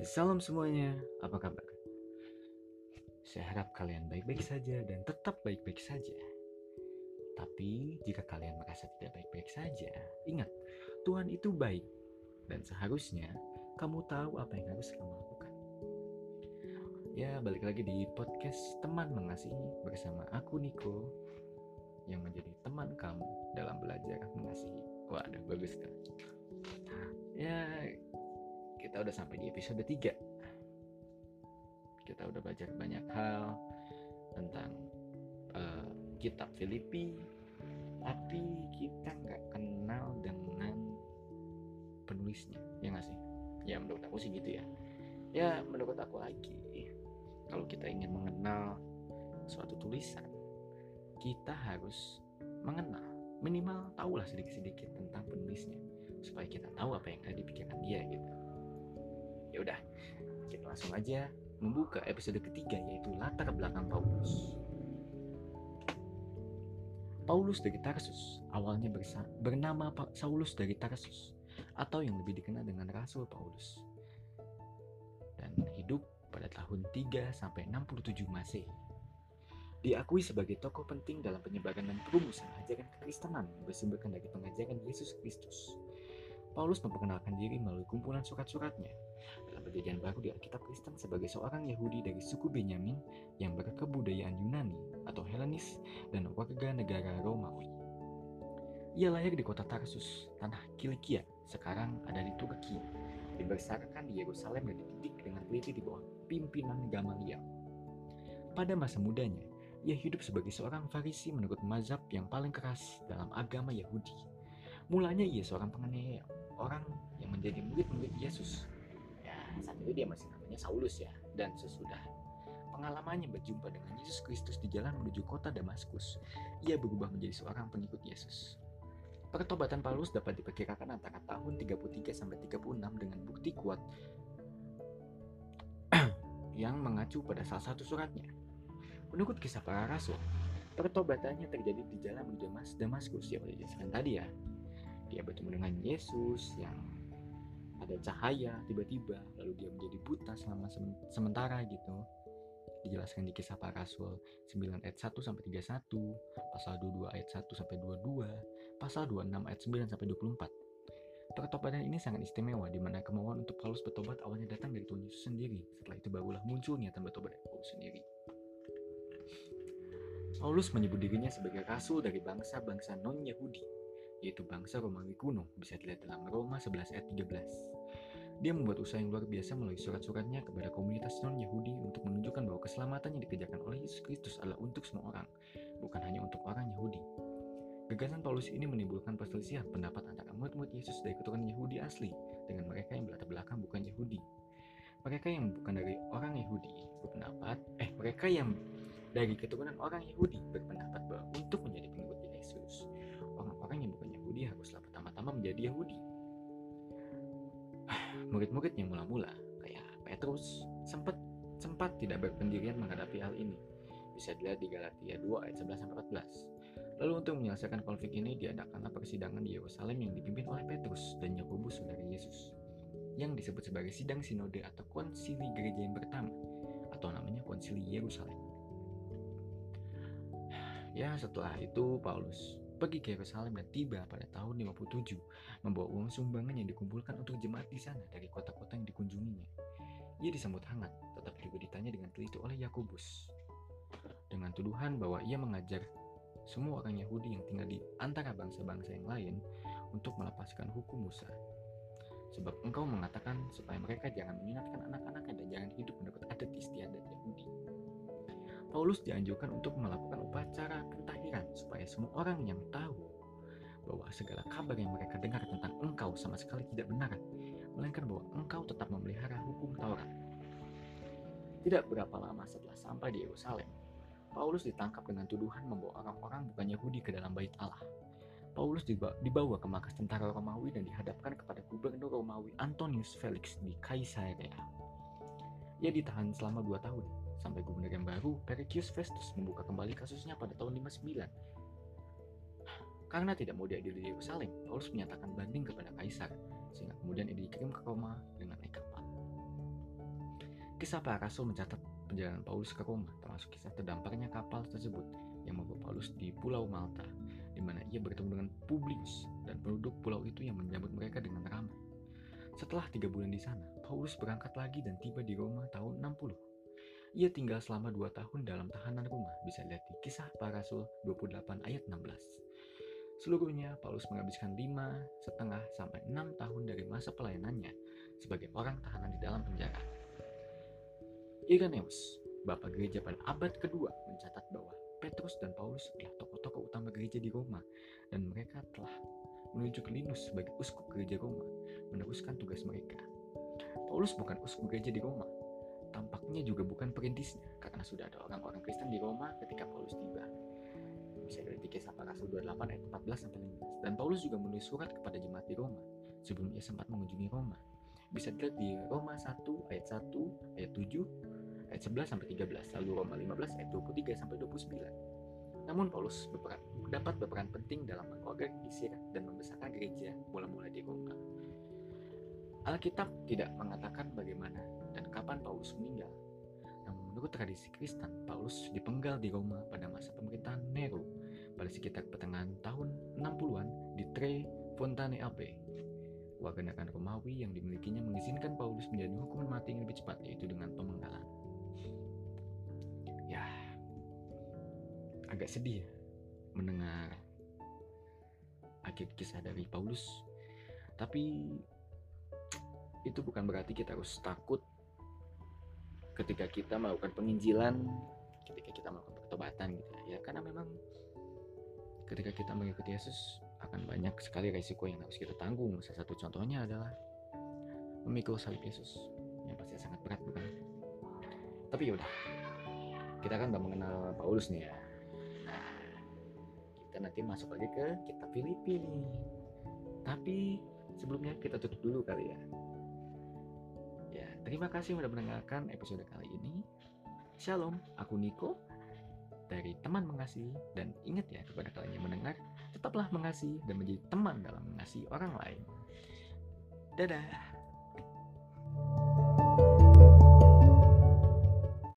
Salam semuanya, apa kabar? Saya harap kalian baik-baik saja dan tetap baik-baik saja. Tapi jika kalian merasa tidak baik-baik saja, ingat, Tuhan itu baik dan seharusnya kamu tahu apa yang harus kamu lakukan. Ya, balik lagi di podcast Teman Mengasihi bersama aku Niko yang menjadi teman kamu dalam belajar mengasihi. Waduh, bagus kan? Ya, udah sampai di episode 3 kita udah belajar banyak hal tentang uh, kitab Filipi. Tapi kita nggak kenal dengan penulisnya ya nggak sih? Ya menurut aku sih gitu ya. Ya menurut aku lagi kalau kita ingin mengenal suatu tulisan kita harus mengenal minimal tahulah sedikit-sedikit tentang penulisnya supaya kita tahu apa yang ada di pikiran dia gitu Ya udah, kita langsung aja membuka episode ketiga yaitu latar belakang Paulus. Paulus dari Tarsus awalnya bernama Saulus dari Tarsus atau yang lebih dikenal dengan Rasul Paulus dan hidup pada tahun 3 sampai 67 Masehi. Diakui sebagai tokoh penting dalam penyebaran dan perumusan ajaran kekristenan yang bersumberkan dari pengajaran Yesus Kristus. Paulus memperkenalkan diri melalui kumpulan surat-suratnya dalam perjanjian baru di Alkitab Kristen sebagai seorang Yahudi dari suku Benyamin yang berkebudayaan Yunani atau Helenis dan warga negara Romawi. Ia lahir di kota Tarsus, tanah Kilikia, sekarang ada di Turki. Dibesarkan di Yerusalem dan dididik dengan teliti di bawah pimpinan Gamaliel. Pada masa mudanya, ia hidup sebagai seorang Farisi menurut mazhab yang paling keras dalam agama Yahudi. Mulanya ia seorang penganiaya, orang yang menjadi murid-murid Yesus. Ya, saat itu dia masih namanya Saulus ya. Dan sesudah pengalamannya berjumpa dengan Yesus Kristus di jalan menuju kota Damaskus, ia berubah menjadi seorang pengikut Yesus. Pertobatan Paulus dapat diperkirakan antara tahun 33 sampai 36 dengan bukti kuat yang mengacu pada salah satu suratnya. Menurut kisah para rasul, pertobatannya terjadi di jalan menuju Damaskus yang dijelaskan tadi ya dia bertemu dengan Yesus yang ada cahaya tiba-tiba lalu dia menjadi buta selama sementara gitu dijelaskan di kisah para rasul 9 ayat 1 sampai 31 pasal 22 ayat 1 sampai 22 pasal 26 ayat 9 sampai 24 Pertobatan ini sangat istimewa di mana kemauan untuk Paulus bertobat awalnya datang dari Tuhan Yesus sendiri. Setelah itu barulah muncul niatan bertobat dari Paulus sendiri. Paulus menyebut dirinya sebagai rasul dari bangsa-bangsa non-Yahudi yaitu bangsa Romawi kuno, bisa dilihat dalam Roma 11 ayat 13. Dia membuat usaha yang luar biasa melalui surat-suratnya kepada komunitas non-Yahudi untuk menunjukkan bahwa keselamatan yang dikerjakan oleh Yesus Kristus adalah untuk semua orang, bukan hanya untuk orang Yahudi. Gagasan Paulus ini menimbulkan perselisihan pendapat antara murid-murid Yesus dari keturunan Yahudi asli dengan mereka yang berlatar belakang bukan Yahudi. Mereka yang bukan dari orang Yahudi berpendapat, eh mereka yang dari keturunan orang Yahudi berpendapat bahwa untuk menjadi Haruslah pertama-tama menjadi Yahudi. Murid-murid yang mula-mula, kayak Petrus, sempat sempat tidak berpendirian menghadapi hal ini. Bisa dilihat di Galatia 2 ayat 11 14. Lalu untuk menyelesaikan konflik ini diadakanlah persidangan di Yerusalem yang dipimpin oleh Petrus dan Yakobus saudara Yesus yang disebut sebagai sidang sinode atau konsili gereja yang pertama atau namanya konsili Yerusalem. Ya, setelah itu Paulus pergi ke Yerusalem dan tiba pada tahun 57 membawa uang sumbangan yang dikumpulkan untuk jemaat di sana dari kota-kota yang dikunjunginya. Ia disambut hangat, tetapi juga ditanya dengan teliti oleh Yakobus dengan tuduhan bahwa ia mengajar semua orang Yahudi yang tinggal di antara bangsa-bangsa yang lain untuk melepaskan hukum Musa. Sebab engkau mengatakan supaya mereka jangan menyunatkan anak-anaknya dan jangan hidup menurut adat istiadat Yahudi. Paulus dianjurkan untuk melakukan upacara pentahiran supaya semua orang yang tahu bahwa segala kabar yang mereka dengar tentang engkau sama sekali tidak benar, melainkan bahwa engkau tetap memelihara hukum Taurat. Tidak berapa lama setelah sampai di Yerusalem, Paulus ditangkap dengan tuduhan membawa orang-orang bukan Yahudi ke dalam bait Allah. Paulus dibawa ke markas tentara Romawi dan dihadapkan kepada gubernur Romawi Antonius Felix di Kaisarea. Ia ditahan selama dua tahun sampai gubernur yang baru, Pericius Festus membuka kembali kasusnya pada tahun 59. Karena tidak mau diadili di Yerusalem, Paulus menyatakan banding kepada kaisar, sehingga kemudian ia dikirim ke Roma dengan naik kapal. Kisah para rasul mencatat perjalanan Paulus ke Roma, termasuk kisah terdamparnya kapal tersebut yang membawa Paulus di Pulau Malta, di mana ia bertemu dengan Publius dan penduduk pulau itu yang menyambut mereka dengan ramai. Setelah tiga bulan di sana, Paulus berangkat lagi dan tiba di Roma tahun 60. Ia tinggal selama dua tahun dalam tahanan rumah, bisa lihat di kisah para rasul 28 ayat 16. Seluruhnya, Paulus menghabiskan lima setengah sampai enam tahun dari masa pelayanannya sebagai orang tahanan di dalam penjara. Irenaeus, Bapak Gereja pada abad kedua, mencatat bahwa Petrus dan Paulus adalah tokoh-tokoh utama gereja di Roma dan mereka telah menunjuk Linus sebagai uskup gereja Roma, meneruskan tugas mereka. Paulus bukan uskup gereja di Roma, tampaknya juga bukan perintisnya karena sudah ada orang-orang Kristen di Roma ketika Paulus tiba. Bisa dari kisah rasul 28 ayat 14 sampai 15. Dan Paulus juga menulis surat kepada jemaat di Roma sebelum ia sempat mengunjungi Roma. Bisa dilihat di Roma 1 ayat 1 ayat 7 ayat 11 sampai 13, lalu Roma 15 ayat 23 sampai 29. Namun Paulus berperan, dapat berperan penting dalam mengorganisir dan membesarkan gereja mula-mula di Roma. Alkitab tidak mengatakan bagaimana dan kapan Paulus meninggal. Namun menurut tradisi Kristen, Paulus dipenggal di Roma pada masa pemerintahan Nero pada sekitar pertengahan tahun 60-an di Tre Fontane Ape. Negara Romawi yang dimilikinya mengizinkan Paulus menjadi hukuman mati yang lebih cepat yaitu dengan pemenggalan. agak sedih ya mendengar akhir kisah dari Paulus. Tapi itu bukan berarti kita harus takut ketika kita melakukan penginjilan, ketika kita melakukan pertobatan gitu ya. Karena memang ketika kita mengikuti Yesus akan banyak sekali resiko yang harus kita tanggung. Salah satu contohnya adalah memikul salib Yesus yang pasti sangat berat bukan? Tapi ya udah, kita kan udah mengenal Paulus nih ya nanti masuk lagi ke kitab Filipi nih. Tapi sebelumnya kita tutup dulu kali ya. Ya, terima kasih sudah mendengarkan episode kali ini. Shalom, aku Niko dari teman mengasihi dan ingat ya kepada kalian yang mendengar, tetaplah mengasihi dan menjadi teman dalam mengasihi orang lain. Dadah.